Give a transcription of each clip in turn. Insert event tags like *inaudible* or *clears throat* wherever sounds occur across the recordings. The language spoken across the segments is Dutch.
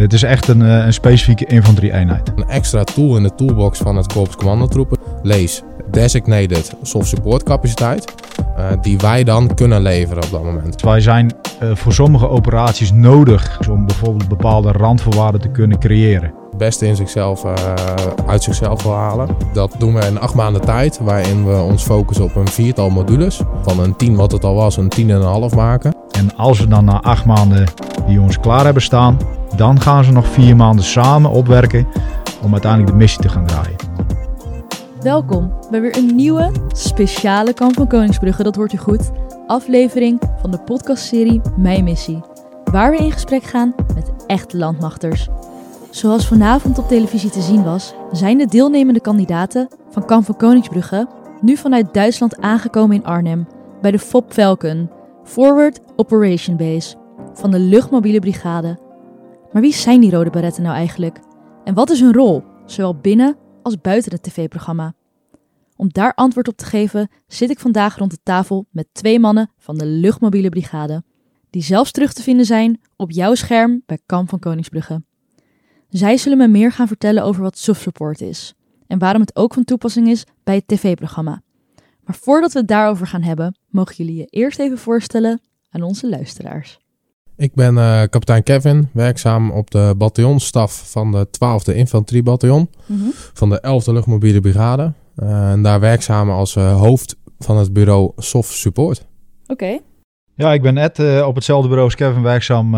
dit is echt een, een specifieke infanterie-eenheid. Een extra tool in de toolbox van het Korps Commandotroepen. Lees designated soft support capaciteit. Uh, die wij dan kunnen leveren op dat moment. Wij zijn uh, voor sommige operaties nodig om bijvoorbeeld bepaalde randvoorwaarden te kunnen creëren. Het beste in zichzelf, uh, uit zichzelf wil halen. Dat doen we in acht maanden tijd, waarin we ons focussen op een viertal modules. Van een tien wat het al was, een tien en een half maken. En als we dan na acht maanden die jongens klaar hebben staan, dan gaan ze nog vier maanden samen opwerken om uiteindelijk de missie te gaan draaien. Welkom bij weer een nieuwe, speciale Kamp van Koningsbrugge, dat hoort u goed, aflevering van de podcastserie Mijn Missie. Waar we in gesprek gaan met echte landmachters. Zoals vanavond op televisie te zien was, zijn de deelnemende kandidaten van Kamp van Koningsbrugge nu vanuit Duitsland aangekomen in Arnhem bij de FOP Falcon, Forward Operation Base, van de luchtmobiele brigade. Maar wie zijn die rode beretten nou eigenlijk? En wat is hun rol, zowel binnen als buiten het tv-programma? Om daar antwoord op te geven zit ik vandaag rond de tafel met twee mannen van de luchtmobiele brigade, die zelfs terug te vinden zijn op jouw scherm bij Kamp van Koningsbrugge. Zij zullen me meer gaan vertellen over wat soft support is en waarom het ook van toepassing is bij het tv-programma. Maar voordat we het daarover gaan hebben, mogen jullie je eerst even voorstellen aan onze luisteraars. Ik ben uh, kapitein Kevin, werkzaam op de bataljonsstaf van de 12e Infanteriebataljon mm -hmm. van de 11e Luchtmobiele Brigade. Uh, en daar werkzaam als uh, hoofd van het bureau Soft Support. Oké. Okay. Ja, ik ben Ed, op hetzelfde bureau als Kevin werkzaam,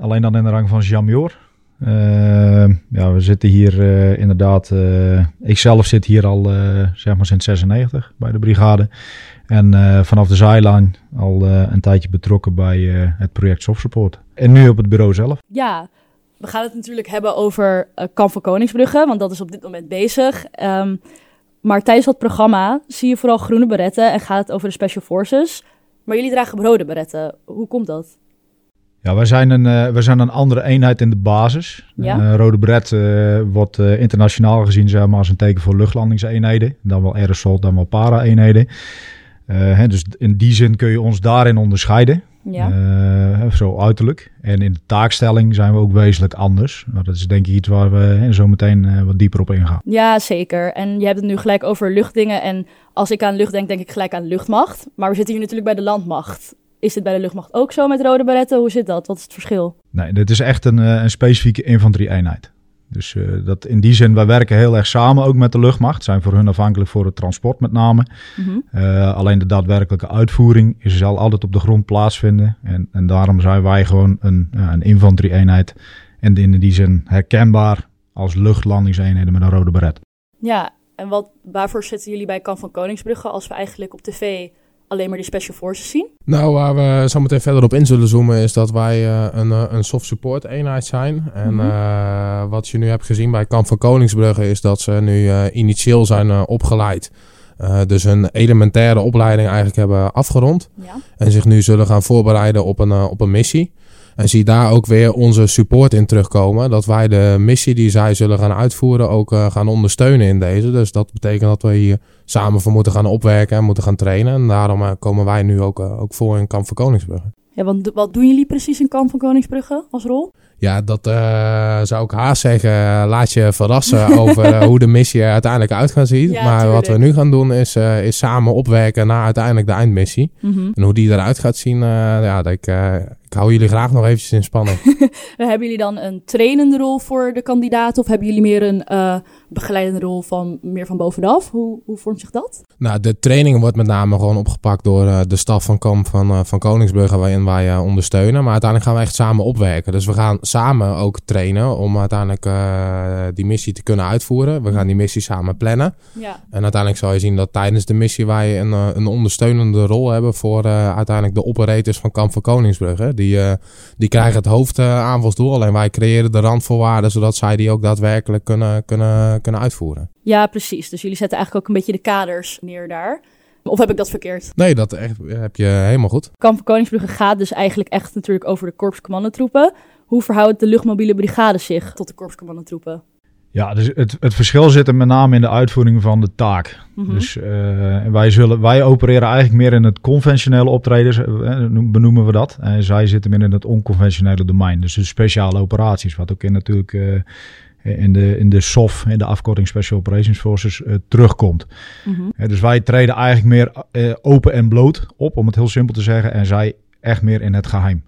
alleen dan in de rang van Jamjor. ja, we zitten hier inderdaad, ik zelf zit hier al zeg maar sinds 96 bij de brigade. En uh, vanaf de zijlijn al uh, een tijdje betrokken bij uh, het project Soft Support. En nu op het bureau zelf. Ja, we gaan het natuurlijk hebben over Kamp van Koningsbrugge, want dat is op dit moment bezig. Um, maar tijdens dat programma zie je vooral groene beretten en gaat het over de Special Forces. Maar jullie dragen rode beretten. Hoe komt dat? Ja, wij zijn een, uh, wij zijn een andere eenheid in de basis. Ja. Uh, rode beret uh, wordt internationaal gezien zeg maar, als een teken voor luchtlandingseenheden. Dan wel aerosol, dan wel para-eenheden. Hè, dus in die zin kun je ons daarin onderscheiden. Ja. zo uiterlijk. En in de taakstelling zijn we ook wezenlijk anders. Maar dat is denk ik iets waar we zo meteen wat dieper op ingaan. Ja, zeker. En je hebt het nu gelijk over luchtdingen. En als ik aan lucht denk, denk ik gelijk aan luchtmacht. Maar we zitten hier natuurlijk bij de landmacht. Is dit bij de luchtmacht ook zo met rode beretten? Hoe zit dat? Wat is het verschil? Nee, dit is echt een, een specifieke infanterie-eenheid. Dus uh, dat in die zin, wij werken heel erg samen ook met de luchtmacht. Zijn voor hun afhankelijk voor het transport met name. Mm -hmm. uh, alleen de daadwerkelijke uitvoering is, zal altijd op de grond plaatsvinden. En, en daarom zijn wij gewoon een, uh, een infanterie-eenheid. En in die zin herkenbaar als luchtlandingseenheden met een rode beret. Ja, en wat, waarvoor zitten jullie bij Kamp van Koningsbrugge als we eigenlijk op tv alleen maar die special forces zien? Nou, waar we zo meteen verder op in zullen zoomen, is dat wij uh, een, een soft support eenheid zijn. En mm -hmm. uh, wat je nu hebt gezien bij Kamp van Koningsbrugge, is dat ze nu initieel zijn opgeleid. dus een elementaire opleiding eigenlijk hebben afgerond. Ja. En zich nu zullen gaan voorbereiden op een, op een missie. En zie daar ook weer onze support in terugkomen. Dat wij de missie die zij zullen gaan uitvoeren ook uh, gaan ondersteunen in deze. Dus dat betekent dat we hier samen voor moeten gaan opwerken en moeten gaan trainen. En daarom uh, komen wij nu ook, uh, ook voor in Kamp van Koningsbrugge. Ja, want wat doen jullie precies in Kamp van Koningsbrugge als rol? Ja, dat uh, zou ik haast zeggen. Laat je verrassen *laughs* over uh, hoe de missie er uiteindelijk uit gaat zien. Ja, maar tuurlijk. wat we nu gaan doen is, uh, is samen opwerken naar uiteindelijk de eindmissie. Mm -hmm. En hoe die eruit gaat zien, ja, dat ik, ik hou jullie graag nog eventjes in spanning. *laughs* hebben jullie dan een trainende rol voor de kandidaat? Of hebben jullie meer een begeleidende rol van meer van bovenaf? Hoe, hoe vormt zich dat? Nou, de training wordt met name gewoon opgepakt door de staf van Kamp van, van Koningsbrugge, waarin wij ondersteunen. Maar uiteindelijk gaan we echt samen opwerken. Dus we gaan samen ook trainen om uiteindelijk uh, die missie te kunnen uitvoeren. We gaan die missie samen plannen. Ja. En uiteindelijk zal je zien dat tijdens de missie wij een, een ondersteunende rol hebben voor uh, uiteindelijk de operators van Kamp van Koningsbrugge. Die, uh, die krijgen het hoofdaanvalsdoel, alleen wij creëren de randvoorwaarden zodat zij die ook daadwerkelijk kunnen, kunnen, kunnen uitvoeren. Ja, precies. Dus jullie zetten eigenlijk ook een beetje de kaders neer daar. Of heb ik dat verkeerd? Nee, dat echt, heb je helemaal goed. Kamp van Koningsbrugge gaat dus eigenlijk echt natuurlijk over de korpscommandotroepen. Hoe verhoudt de luchtmobiele brigade zich tot de korpscommandotroepen? Ja, dus het, het verschil zit er met name in de uitvoering van de taak. Mhm. Dus uh, wij, zullen, wij opereren eigenlijk meer in het conventionele optredens, uh, benoemen we dat. En zij zitten meer in het onconventionele domein. Dus de speciale operaties, wat ook in natuurlijk uh, in de, in de SOF, in de afkorting Special Operations Forces, terugkomt. Mhm. dus wij treden eigenlijk meer open en bloot op, om het heel simpel te zeggen. En zij echt meer in het geheim.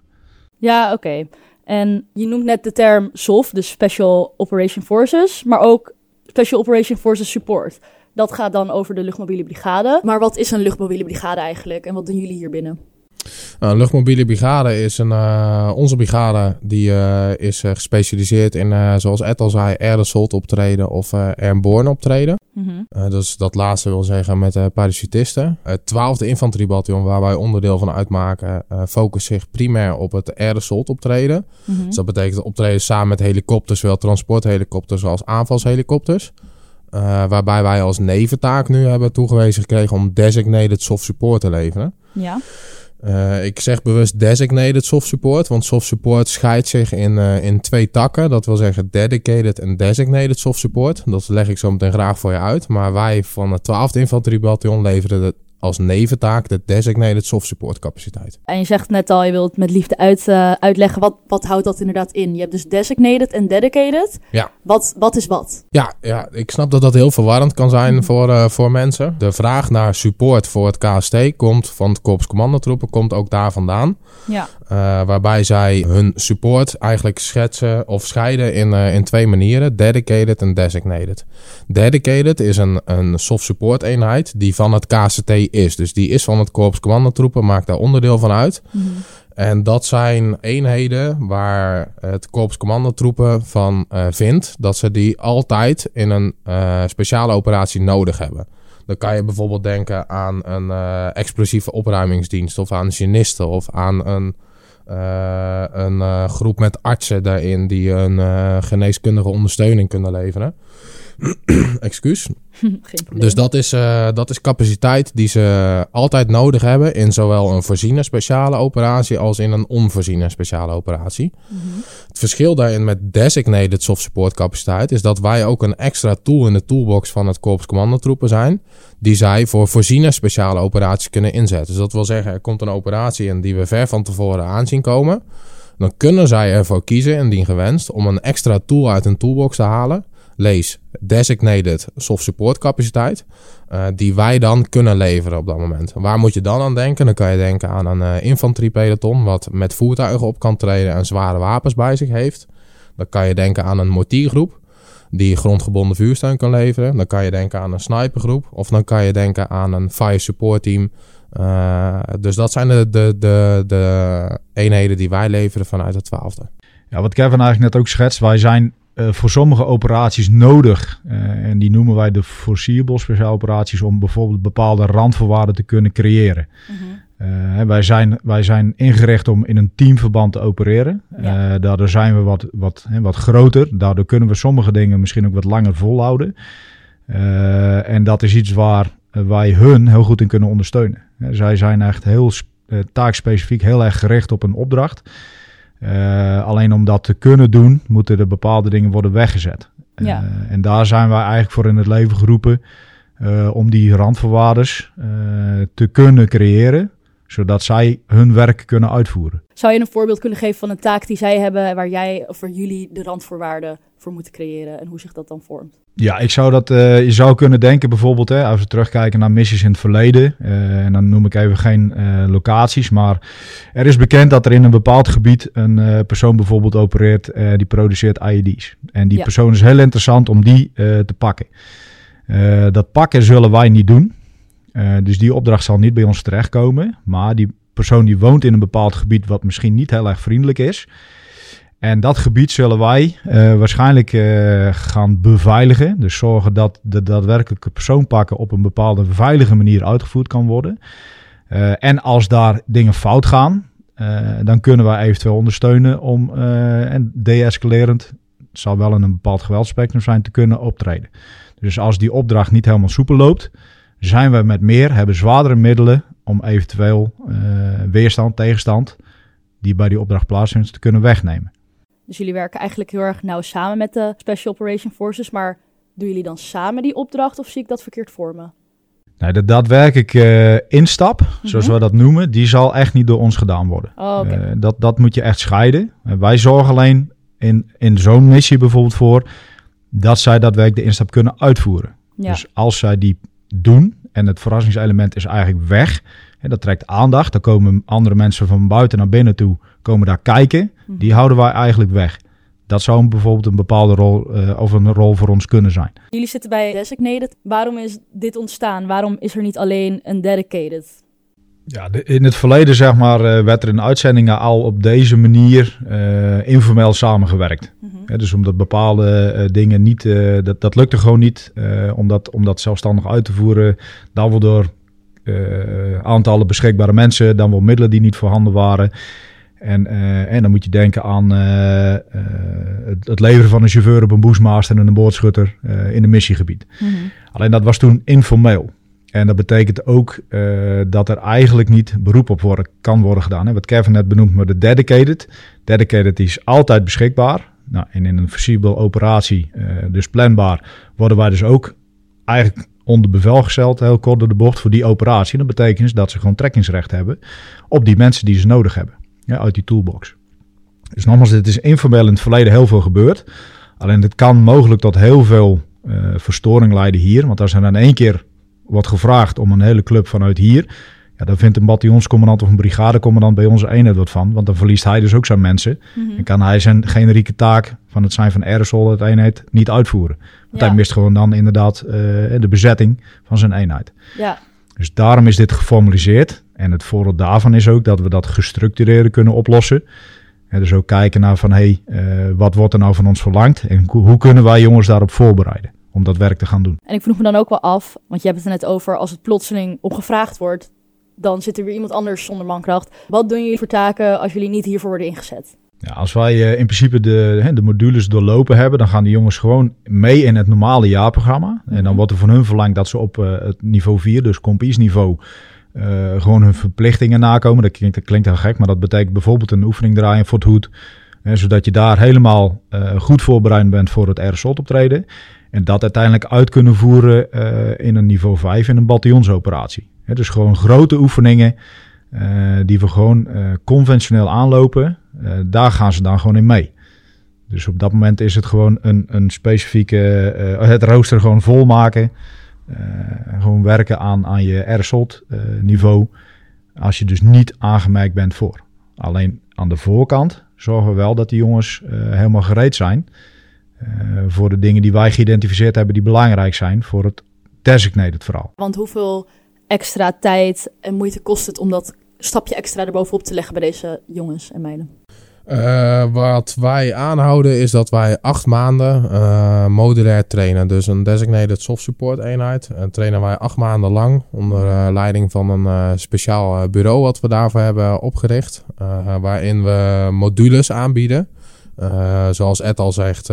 Ja, oké. En je noemt net de term SOF, dus Special Operation Forces, maar ook Special Operation Forces Support. Dat gaat dan over de luchtmobiele brigade. Maar wat is een luchtmobiele brigade eigenlijk en wat doen jullie hier binnen? Nou, een luchtmobiele brigade is een, uh, onze brigade die uh, is uh, gespecialiseerd in, zoals Ed al zei, air assault optreden of airborne optreden. Mm -hmm. dus dat laatste wil zeggen met parachutisten. Het 12e infanteriebataljon waar wij onderdeel van uitmaken, focust zich primair op het air assault optreden. Mm -hmm. Dus dat betekent optreden samen met helikopters, zowel transporthelikopters als aanvalshelikopters. waarbij wij als neventaak nu hebben toegewezen gekregen om designated soft support te leveren. Ja. Uh, ik zeg bewust designated soft support, want soft support scheidt zich in, uh, in twee takken. Dat wil zeggen dedicated en designated soft support. Dat leg ik zo meteen graag voor je uit. Maar wij van het 12e infanteriebataljon leveren als neventaak de designated soft support capaciteit. En je zegt net al, je wilt met liefde uit, uh, uitleggen, wat, wat houdt dat inderdaad in? Je hebt dus designated en dedicated. Ja. Wat, wat is wat? Ja, ja, ik snap dat dat heel verwarrend kan zijn mhm. voor, uh, voor mensen. De vraag naar support voor het KST komt van het Korps Commandotroepen, komt ook daar vandaan. Ja. Uh, waarbij zij hun support eigenlijk schetsen of scheiden in, in twee manieren, dedicated en designated. Dedicated is een, een soft support eenheid die van het KST is. Dus die is van het Korps Commandotroepen, maakt daar onderdeel van uit. Mhm. En dat zijn eenheden waar het Korps Commandotroepen van uh, vindt dat ze die altijd in een uh, speciale operatie nodig hebben. Dan kan je bijvoorbeeld denken aan een uh, explosieve opruimingsdienst of aan genisten of aan een, een groep met artsen daarin die een geneeskundige ondersteuning kunnen leveren. *clears throat* Excuus. *laughs* dus dat is, uh, dat is capaciteit die ze altijd nodig hebben in zowel een voorziene speciale operatie als in een onvoorziene speciale operatie. Mm -hmm. Het verschil daarin met designated soft support capaciteit is dat wij ook een extra tool in de toolbox van het Korps Commandotroepen zijn, die zij voor voorziene speciale operaties kunnen inzetten. Dus dat wil zeggen, er komt een operatie in die we ver van tevoren aanzien komen. Dan kunnen zij ervoor kiezen, indien gewenst, om een extra tool uit een toolbox te halen lees designated soft support capaciteit, uh, die wij dan kunnen leveren op dat moment. Waar moet je dan aan denken? Dan kan je denken aan een uh, infanteriepeloton wat met voertuigen op kan treden en zware wapens bij zich heeft. Dan kan je denken aan een mortiergroep die grondgebonden vuursteun kan leveren. Dan kan je denken aan een snipergroep of dan kan je denken aan een fire support team. Uh, dus dat zijn de, de, de, de eenheden die wij leveren vanuit het twaalfde. Ja, wat Kevin eigenlijk net ook schetst, wij zijn uh, voor sommige operaties nodig. Uh, en die noemen wij de foreseeable speciale operaties om bijvoorbeeld bepaalde randvoorwaarden te kunnen creëren. Mm -hmm. uh, wij, zijn, wij zijn ingericht om in een teamverband te opereren. Ja. daardoor zijn we wat, wat, hè, wat groter. Daardoor kunnen we sommige dingen misschien ook wat langer volhouden. en dat is iets waar wij hun heel goed in kunnen ondersteunen. zij zijn echt heel taakspecifiek heel erg gericht op een opdracht. Uh, alleen om dat te kunnen doen, moeten er bepaalde dingen worden weggezet. Ja. Uh, en daar zijn wij eigenlijk voor in het leven geroepen uh, om die randvoorwaarders te kunnen creëren, zodat zij hun werk kunnen uitvoeren. Zou je een voorbeeld kunnen geven van een taak die zij hebben waar jij of voor jullie de randvoorwaarden voor moeten creëren en hoe zich dat dan vormt? Ja, ik zou dat, uh, je zou kunnen denken bijvoorbeeld, hè, als we terugkijken naar missies in het verleden, uh, en dan noem ik even geen uh, locaties, maar er is bekend dat er in een bepaald gebied een persoon bijvoorbeeld opereert, die produceert IED's. En die ja. persoon is heel interessant om die te pakken. dat pakken zullen wij niet doen, dus die opdracht zal niet bij ons terechtkomen, maar die persoon die woont in een bepaald gebied wat misschien niet heel erg vriendelijk is, en dat gebied zullen wij uh, waarschijnlijk uh, gaan beveiligen. Dus zorgen dat de daadwerkelijke persoonpakken op een bepaalde veilige manier uitgevoerd kan worden. En als daar dingen fout gaan, dan kunnen wij eventueel ondersteunen om en de-escalerend, het zal wel in een bepaald geweldspectrum zijn, te kunnen optreden. Dus als die opdracht niet helemaal soepel loopt, zijn we met meer, hebben zwaardere middelen om eventueel weerstand, tegenstand, die bij die opdracht plaatsvindt, te kunnen wegnemen. Dus jullie werken eigenlijk heel erg nauw samen met de Special Operation Forces. Maar doen jullie dan samen die opdracht of zie ik dat verkeerd voor me? Nee, de daadwerkelijke uh, instap, zoals mhm. we dat noemen, die zal echt niet door ons gedaan worden. Oh, okay. uh, dat, dat moet je echt scheiden. Wij zorgen alleen in, in zo'n missie bijvoorbeeld voor dat zij daadwerkelijk de instap kunnen uitvoeren. Ja. Dus als zij die doen en het verrassingselement is eigenlijk weg, en dat trekt aandacht, dan komen andere mensen van buiten naar binnen toe, komen daar kijken, mhm. die houden wij eigenlijk weg. Dat zou bijvoorbeeld een bepaalde rol uh, of een rol voor ons kunnen zijn. Jullie zitten bij Designated. Waarom is dit ontstaan? Waarom is er niet alleen een Dedicated? Ja, de, in het verleden zeg maar, uh, werd er in uitzendingen al op deze manier uh, informeel samengewerkt. Mm -hmm. ja, dus omdat bepaalde dingen niet, dat, dat lukte gewoon niet om, dat, om dat zelfstandig uit te voeren. Dan wel door aantallen beschikbare mensen, dan wel middelen die niet voorhanden waren. En, en dan moet je denken aan het, het, leveren van een chauffeur op een boesmaster en een boordschutter in een missiegebied. Mm -hmm. Alleen dat was toen informeel. En dat betekent ook dat er eigenlijk niet beroep op worden, kan worden gedaan. Hè. Wat Kevin net benoemd, maar de dedicated. Dedicated is altijd beschikbaar. Nou, en in een flexibele operatie, dus planbaar, worden wij dus ook eigenlijk onder bevel gesteld, heel kort door de bocht, voor die operatie. Dat betekent dus dat ze gewoon trekkingsrecht hebben op die mensen die ze nodig hebben ja, uit die toolbox. Dus nogmaals, dit is informeel in het verleden heel veel gebeurd. Alleen dit kan mogelijk tot heel veel uh, verstoring leiden hier. Want als er dan één keer wordt gevraagd om een hele club vanuit hier... Ja, dan vindt een bataljonscommandant of een brigadecommandant bij onze eenheid wat van. Want dan verliest hij dus ook zijn mensen. Mm -hmm. En kan hij zijn generieke taak van het zijn van aerosol, het eenheid, niet uitvoeren. Want Ja. hij mist gewoon dan inderdaad uh, de bezetting van zijn eenheid. Ja, Dus daarom is dit geformaliseerd. En het voordeel daarvan is ook dat we dat gestructureerd kunnen oplossen. En dus ook kijken naar van, hé, hey, uh, wat wordt er nou van ons verlangd? En hoe kunnen wij jongens daarop voorbereiden om dat werk te gaan doen? en ik vroeg me dan ook wel af, want je hebt het er net over, als het plotseling opgevraagd wordt, dan zit er weer iemand anders zonder mankracht. Wat doen jullie voor taken als jullie niet hiervoor worden ingezet? Ja, als wij uh, in principe de, de modules doorlopen hebben, dan gaan die jongens gewoon mee in het normale jaarprogramma. Mm -hmm. En dan wordt er van hun verlangd dat ze op uh, het niveau 4, dus niveau uh, gewoon hun verplichtingen nakomen. Dat klinkt, dat klinkt heel gek, maar dat betekent bijvoorbeeld een oefening draaien voor het hoed. Hè, zodat je daar helemaal uh, goed voorbereid bent voor het airsoft optreden. En dat uiteindelijk uit kunnen voeren uh, in een niveau 5 in een bataljonsoperatie. Hè, dus gewoon grote oefeningen die we gewoon conventioneel aanlopen. daar gaan ze dan gewoon in mee. Dus op dat moment is het gewoon een, een specifieke, het rooster gewoon volmaken. Uh, gewoon werken aan, aan je airsoft uh, niveau. Als je dus niet aangemerkt bent voor. Alleen aan de voorkant zorgen we wel dat die jongens helemaal gereed zijn. Voor de dingen die wij geïdentificeerd hebben die belangrijk zijn voor het designated verhaal. Want hoeveel extra tijd en moeite kost het om dat stapje extra erbovenop te leggen bij deze jongens en meiden? Uh, wat wij aanhouden is dat wij acht maanden uh, modulair trainen. Dus een designated soft support eenheid. En trainen wij acht maanden lang onder uh, leiding van een speciaal bureau wat we daarvoor hebben opgericht. waarin we modules aanbieden. Zoals Ed al zegt,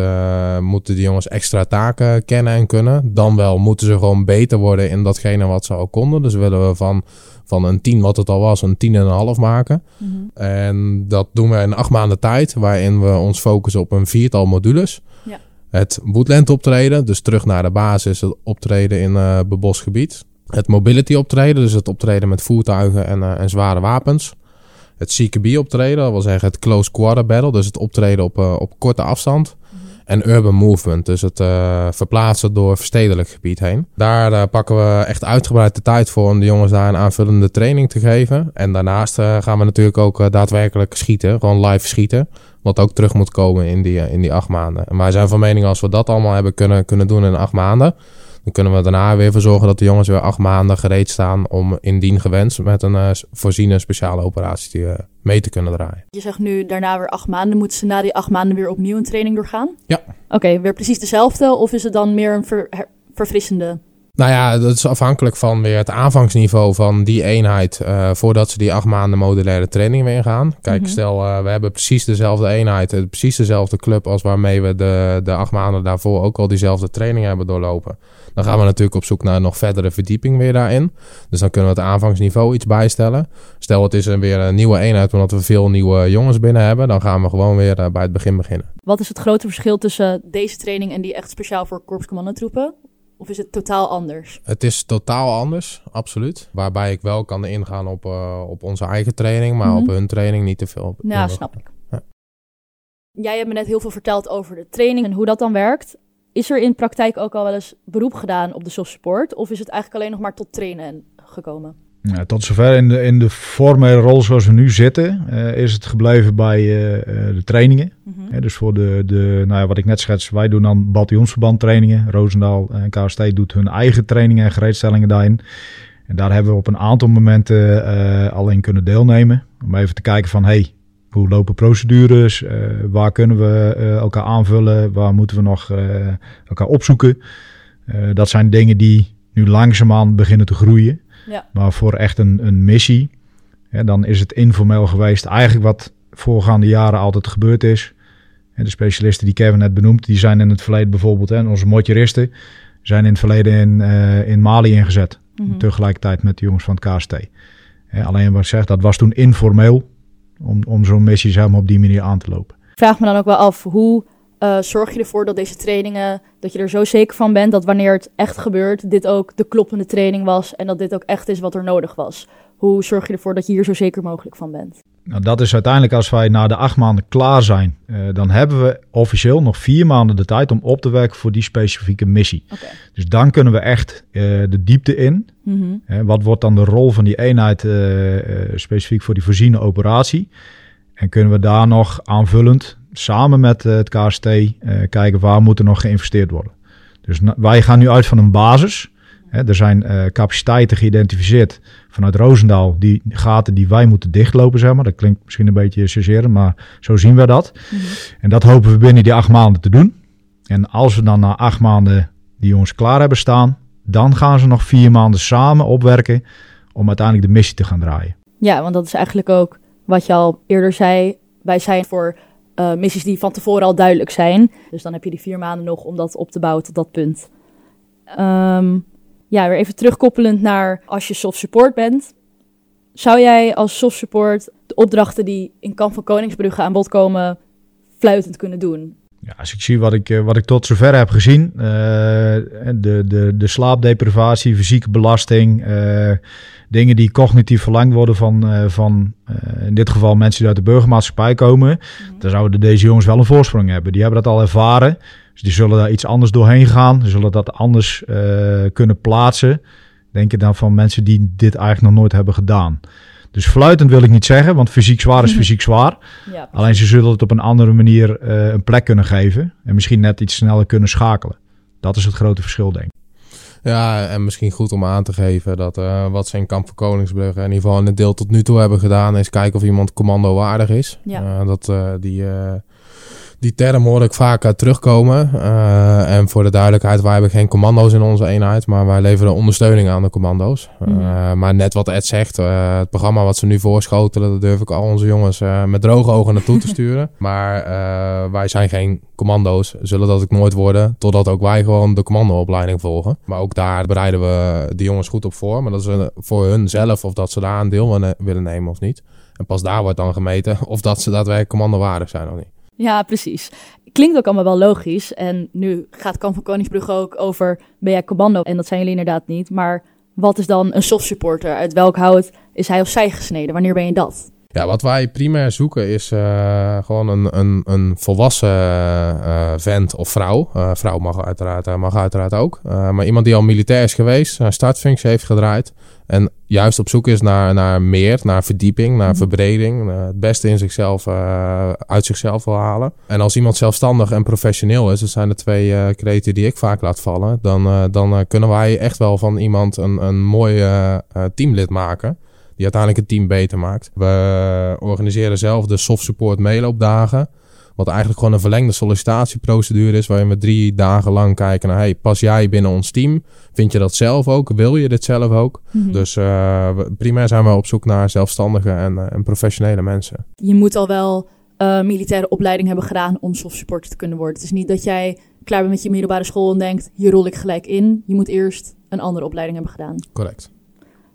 moeten die jongens extra taken kennen en kunnen. Dan wel moeten ze gewoon beter worden in datgene wat ze al konden. Dus willen we van van een 10 wat het al was, een 10 en een half maken. Mm -hmm. En dat doen we in acht maanden tijd, waarin we ons focussen op een viertal modules. Ja. Het woodland optreden, dus terug naar de basis, het optreden in uh, bebos gebied. Het mobility optreden, dus het optreden met voertuigen en, uh, en zware wapens. Het CQB optreden, dat wil zeggen het close quarter battle, dus het optreden op, uh, op korte afstand. Mhm. En urban movement, dus het uh, verplaatsen door verstedelijk gebied heen. Daar uh, pakken we echt uitgebreid de tijd voor om de jongens daar een aanvullende training te geven. En daarnaast gaan we natuurlijk ook daadwerkelijk schieten, gewoon live schieten. Wat ook terug moet komen in die, in die acht maanden. En wij zijn van mening als we dat allemaal hebben kunnen, kunnen doen in acht maanden... Dan kunnen we daarna weer voor zorgen dat de jongens weer acht maanden gereed staan om indien gewenst met een uh, voorziene speciale operatie uh, mee te kunnen draaien. Je zegt nu daarna weer acht maanden. Moeten ze na die acht maanden weer opnieuw een training doorgaan? Ja. Oké, okay, weer precies dezelfde of is het dan meer een ver, verfrissende Nou ja, dat is afhankelijk van weer het aanvangsniveau van die eenheid uh, voordat ze die acht maanden modulaire training weer ingaan. Kijk, mhm. stel uh, we hebben precies dezelfde eenheid, uh, precies dezelfde club als waarmee we de, de acht maanden daarvoor ook al diezelfde training hebben doorlopen. Dan gaan we natuurlijk op zoek naar nog verdere verdieping weer daarin. Dus dan kunnen we het aanvangsniveau iets bijstellen. Stel het is weer een nieuwe eenheid omdat we veel nieuwe jongens binnen hebben. Dan gaan we gewoon weer bij het begin beginnen. Wat is het grote verschil tussen deze training en die echt speciaal voor korpscommandotroepen? Of is het totaal anders? Het is totaal anders, absoluut. Waarbij ik wel kan ingaan op, uh, op onze eigen training, maar op mhm. hun training niet te veel. Ja, snap ik. Ja. Jij hebt me net heel veel verteld over de training en hoe dat dan werkt. Is er in praktijk ook al wel eens beroep gedaan op de soft support? Of is het eigenlijk alleen nog maar tot trainen gekomen? Ja, tot zover in de, in de formele rol zoals we nu zitten, uh, is het gebleven bij uh, de trainingen. Mm -hmm. dus voor de, de nou ja, wat ik net schets, wij doen dan bataljonsverband trainingen. Roosendaal en KST doet hun eigen trainingen en gereedstellingen daarin. En daar hebben we op een aantal momenten al in kunnen deelnemen. Om even te kijken van, hey, hoe lopen procedures? waar kunnen we elkaar aanvullen? Waar moeten we nog elkaar opzoeken? dat zijn dingen die nu langzaamaan beginnen te groeien. Ja. Maar voor echt een, een missie, hè, dan is het informeel geweest. Eigenlijk wat voorgaande jaren altijd gebeurd is. de specialisten die Kevin net benoemd, die zijn in het verleden bijvoorbeeld, hè, onze motjeristen, zijn in het verleden in, uh, in Mali ingezet. Mm Tegelijkertijd met de jongens van het KST. alleen wat ik zeg, dat was toen informeel om, om zo'n missie zeg op die manier aan te lopen. Ik vraag me dan ook wel af, hoe uh, zorg je ervoor dat deze trainingen, dat je er zo zeker van bent dat wanneer het echt gebeurt, dit ook de kloppende training was en dat dit ook echt is wat er nodig was? Hoe zorg je ervoor dat je hier zo zeker mogelijk van bent? Nou, dat is uiteindelijk als wij na de acht maanden klaar zijn, uh, dan hebben we officieel nog vier maanden de tijd om op te werken voor die specifieke missie. Okay. Dus dan kunnen we echt uh, de diepte in. Mm -hmm. wat wordt dan de rol van die eenheid specifiek voor die voorziene operatie? En kunnen we daar nog aanvullend samen met eh, het KST eh, kijken waar moet er nog geïnvesteerd worden. Dus wij gaan nu uit van een basis. Hè, er zijn uh, capaciteiten geïdentificeerd vanuit Roosendaal, die gaten die wij moeten dichtlopen, zeg maar. Dat klinkt misschien een beetje chargerend, maar zo zien we dat. Mhm. En dat hopen we binnen die acht maanden te doen. En als we dan na acht maanden die jongens klaar hebben staan, dan gaan ze nog vier maanden samen opwerken om uiteindelijk de missie te gaan draaien. Ja, want dat is eigenlijk ook wat je al eerder zei. Wij zijn voor uh, missies die van tevoren al duidelijk zijn. Dus dan heb je die vier maanden nog om dat op te bouwen tot dat punt. Um, ja, weer even terugkoppelend naar als je soft support bent. Zou jij als soft support de opdrachten die in Kamp van Koningsbrugge aan bod komen fluitend kunnen doen? Ja, als ik zie wat ik, eh, wat ik tot zover heb gezien, uh, de, de, de slaapdeprivatie, fysieke belasting, uh, dingen die cognitief verlangd worden van, uh, van in dit geval mensen die uit de burgermaatschappij komen, mm dan zouden deze jongens wel een voorsprong hebben. Die hebben dat al ervaren, dus die zullen daar iets anders doorheen gaan, ze zullen dat anders kunnen plaatsen. Denk je dan van mensen die dit eigenlijk nog nooit hebben gedaan. Dus fluitend wil ik niet zeggen, want fysiek zwaar is fysiek zwaar. Ja, Alleen ze zullen het op een andere manier uh, een plek kunnen geven. En misschien net iets sneller kunnen schakelen. Dat is het grote verschil, denk ik. Ja, en misschien goed om aan te geven dat uh, wat ze in Kamp van Koningsbrugge in ieder geval in het deel tot nu toe hebben gedaan, is kijken of iemand commando waardig is. Ja. Uh, dat die die term hoor ik vaak terugkomen. Uh, en voor de duidelijkheid, wij hebben geen commando's in onze eenheid, maar wij leveren ondersteuning aan de commando's. Uh, maar net wat Ed zegt, uh, het programma wat ze nu voorschotelen, dat durf ik al onze jongens met droge ogen naartoe te *laughs* sturen. maar wij zijn geen commando's, zullen dat ook nooit worden, totdat ook wij gewoon de commandoopleiding volgen. Maar ook daar bereiden we de jongens goed op voor, maar dat is voor hun zelf of dat ze daar een deel willen nemen of niet. En pas daar wordt dan gemeten of dat ze daadwerkelijk commandowaardig zijn of niet. Ja, precies. Klinkt ook allemaal wel logisch. En nu gaat Kamp van Koningsbrug ook over ben jij commando? En dat zijn jullie inderdaad niet. Maar wat is dan een soft supporter? Uit welk hout is hij of zij gesneden? Wanneer ben je dat? Ja, wat wij primair zoeken is uh, gewoon een, een, een volwassen uh, vent of vrouw. Uh, vrouw mag uiteraard, mag uiteraard ook. maar iemand die al militair is geweest, een startfunctie heeft gedraaid. En juist op zoek is naar, naar meer, naar verdieping, naar mhm. verbreding. het beste in zichzelf, uit zichzelf wil halen. En als iemand zelfstandig en professioneel is, dat zijn de twee uh, kreten die ik vaak laat vallen. Dan, dan kunnen wij echt wel van iemand een, een mooi teamlid maken die uiteindelijk het team beter maakt. We organiseren zelf de soft support meeloopdagen. Wat eigenlijk gewoon een verlengde sollicitatieprocedure is. Waar je met drie dagen lang kijken naar, hey, pas jij binnen ons team? Vind je dat zelf ook? Wil je dit zelf ook? Mhm. Dus uh, primair zijn we op zoek naar zelfstandige en, uh, en professionele mensen. Je moet al wel uh, militaire opleiding hebben gedaan om soft supporter te kunnen worden. Het is niet dat jij klaar bent met je middelbare school en denkt, hier rol ik gelijk in. Je moet eerst een andere opleiding hebben gedaan. Correct.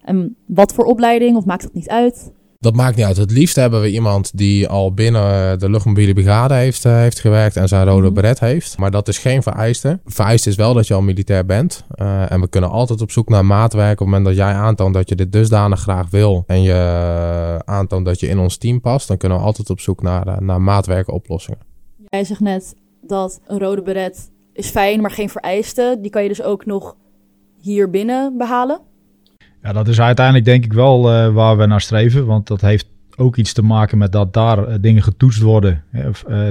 En wat voor opleiding, of maakt dat niet uit? Dat maakt niet uit. Het liefst hebben we iemand die al binnen de luchtmobiele brigade heeft, uh, heeft gewerkt en zijn rode mm beret heeft. Maar dat is geen vereiste. Vereist is wel dat je al militair bent. Uh, en we kunnen altijd op zoek naar maatwerk. Op het moment dat jij aantoont dat je dit dusdanig graag wil en je aantoont dat je in ons team past, dan kunnen we altijd op zoek naar, uh, naar maatwerkoplossingen. Jij zegt net dat een rode beret is fijn, maar geen vereiste. Die kan je dus ook nog hier binnen behalen. Ja, dat is uiteindelijk denk ik wel uh, waar we naar streven. Want dat heeft ook iets te maken met dat daar uh, dingen getoetst worden. Uh,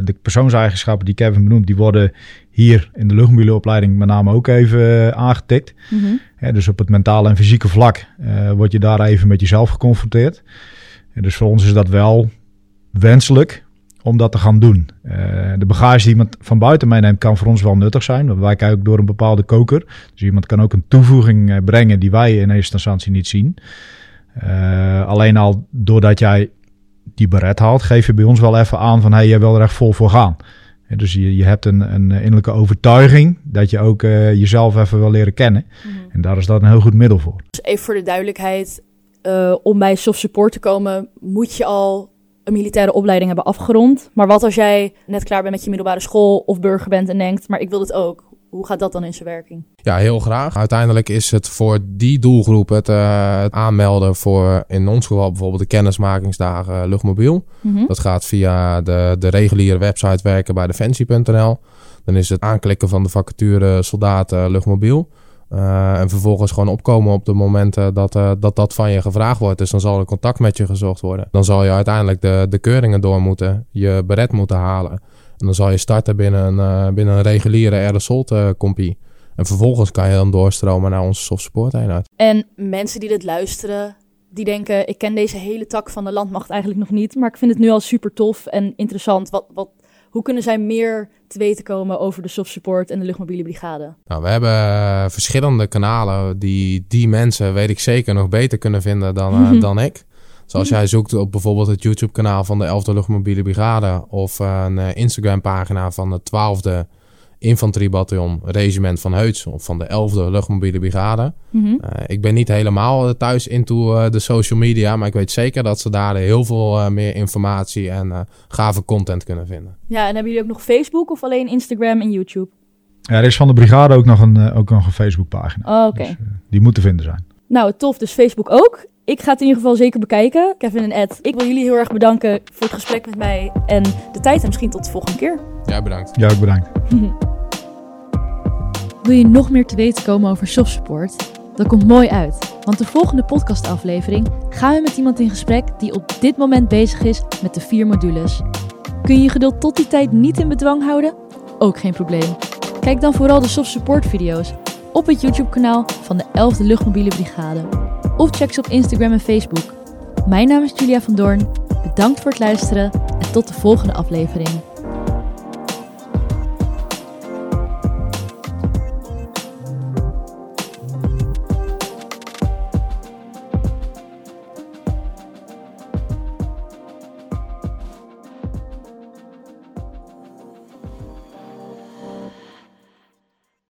de persoonseigenschappen die Kevin benoemt, die worden hier in de luchtmobielenopleiding met name ook even aangetikt. Mm -hmm. dus op het mentale en fysieke vlak word je daar even met jezelf geconfronteerd. dus voor ons is dat wel wenselijk om dat te gaan doen. Uh, de bagage die iemand van buiten meeneemt kan voor ons wel nuttig zijn. Want wij kijken ook door een bepaalde koker. Dus iemand kan ook een toevoeging uh, brengen die wij in eerste instantie niet zien. Uh, alleen al doordat jij die beret haalt, geef je bij ons wel even aan van hey, jij wil er echt vol voor gaan. dus je, je hebt een, een innerlijke overtuiging dat je ook jezelf even wil leren kennen. Mm -hmm. En daar is dat een heel goed middel voor. Dus even voor de duidelijkheid, om bij soft support te komen, moet je al een militaire opleiding hebben afgerond. Maar wat als jij net klaar bent met je middelbare school of burger bent en denkt, maar ik wil het ook. Hoe gaat dat dan in zijn werking? Ja, heel graag. Uiteindelijk is het voor die doelgroep het, uh, het aanmelden voor in ons geval bijvoorbeeld de kennismakingsdagen luchtmobiel. Mm -hmm. Dat gaat via de, de reguliere website werken bij defensie.nl. Dan is het aanklikken van de vacature soldaten luchtmobiel. Uh, en vervolgens gewoon opkomen op de momenten dat, uh, dat dat van je gevraagd wordt. Dus dan zal er contact met je gezocht worden. Dan zal je uiteindelijk de, de keuringen door moeten, je beret moeten halen. En dan zal je starten binnen een, uh, binnen een reguliere aerosol-compie. En vervolgens kan je dan doorstromen naar onze soft support eenheid. En mensen die dit luisteren, die denken... ik ken deze hele tak van de landmacht eigenlijk nog niet... maar ik vind het nu al super tof en interessant. Wat, wat, hoe kunnen zij meer te weten komen over de soft support en de luchtmobiele brigade? Nou, we hebben uh, verschillende kanalen die die mensen, weet ik zeker, nog beter kunnen vinden dan, uh, dan ik. Zoals jij zoekt op bijvoorbeeld het YouTube-kanaal van de 11e Luchtmobiele Brigade of een Instagram-pagina van de 12e infanteriebataljon regiment van Heuts of van de 11e luchtmobiele brigade. Mm -hmm. uh, ik ben niet helemaal thuis into uh, de social media, maar ik weet zeker dat ze daar heel veel uh, meer informatie en gave content kunnen vinden. Ja, en hebben jullie ook nog Facebook of alleen Instagram en YouTube? Ja, er is van de brigade ook nog een, ook nog een Facebookpagina. Oh, oké. Okay. Dus, die moeten vinden zijn. Nou, tof. Dus Facebook ook. Ik ga het in ieder geval zeker bekijken. Kevin en Ed, ik wil jullie heel erg bedanken voor het gesprek met mij en de tijd. En misschien tot de volgende keer. Ja, bedankt. Ja, ook bedankt. *laughs* Wil je nog meer te weten komen over soft support? Dat komt mooi uit, want de volgende podcastaflevering gaan we met iemand in gesprek die op dit moment bezig is met de vier modules. Kun je je geduld tot die tijd niet in bedwang houden? Ook geen probleem. Kijk dan vooral de soft support video's op het YouTube kanaal van de 11e Luchtmobiele Brigade. Of check ze op Instagram en Facebook. Mijn naam is Julia van Doorn. Bedankt voor het luisteren en tot de volgende aflevering.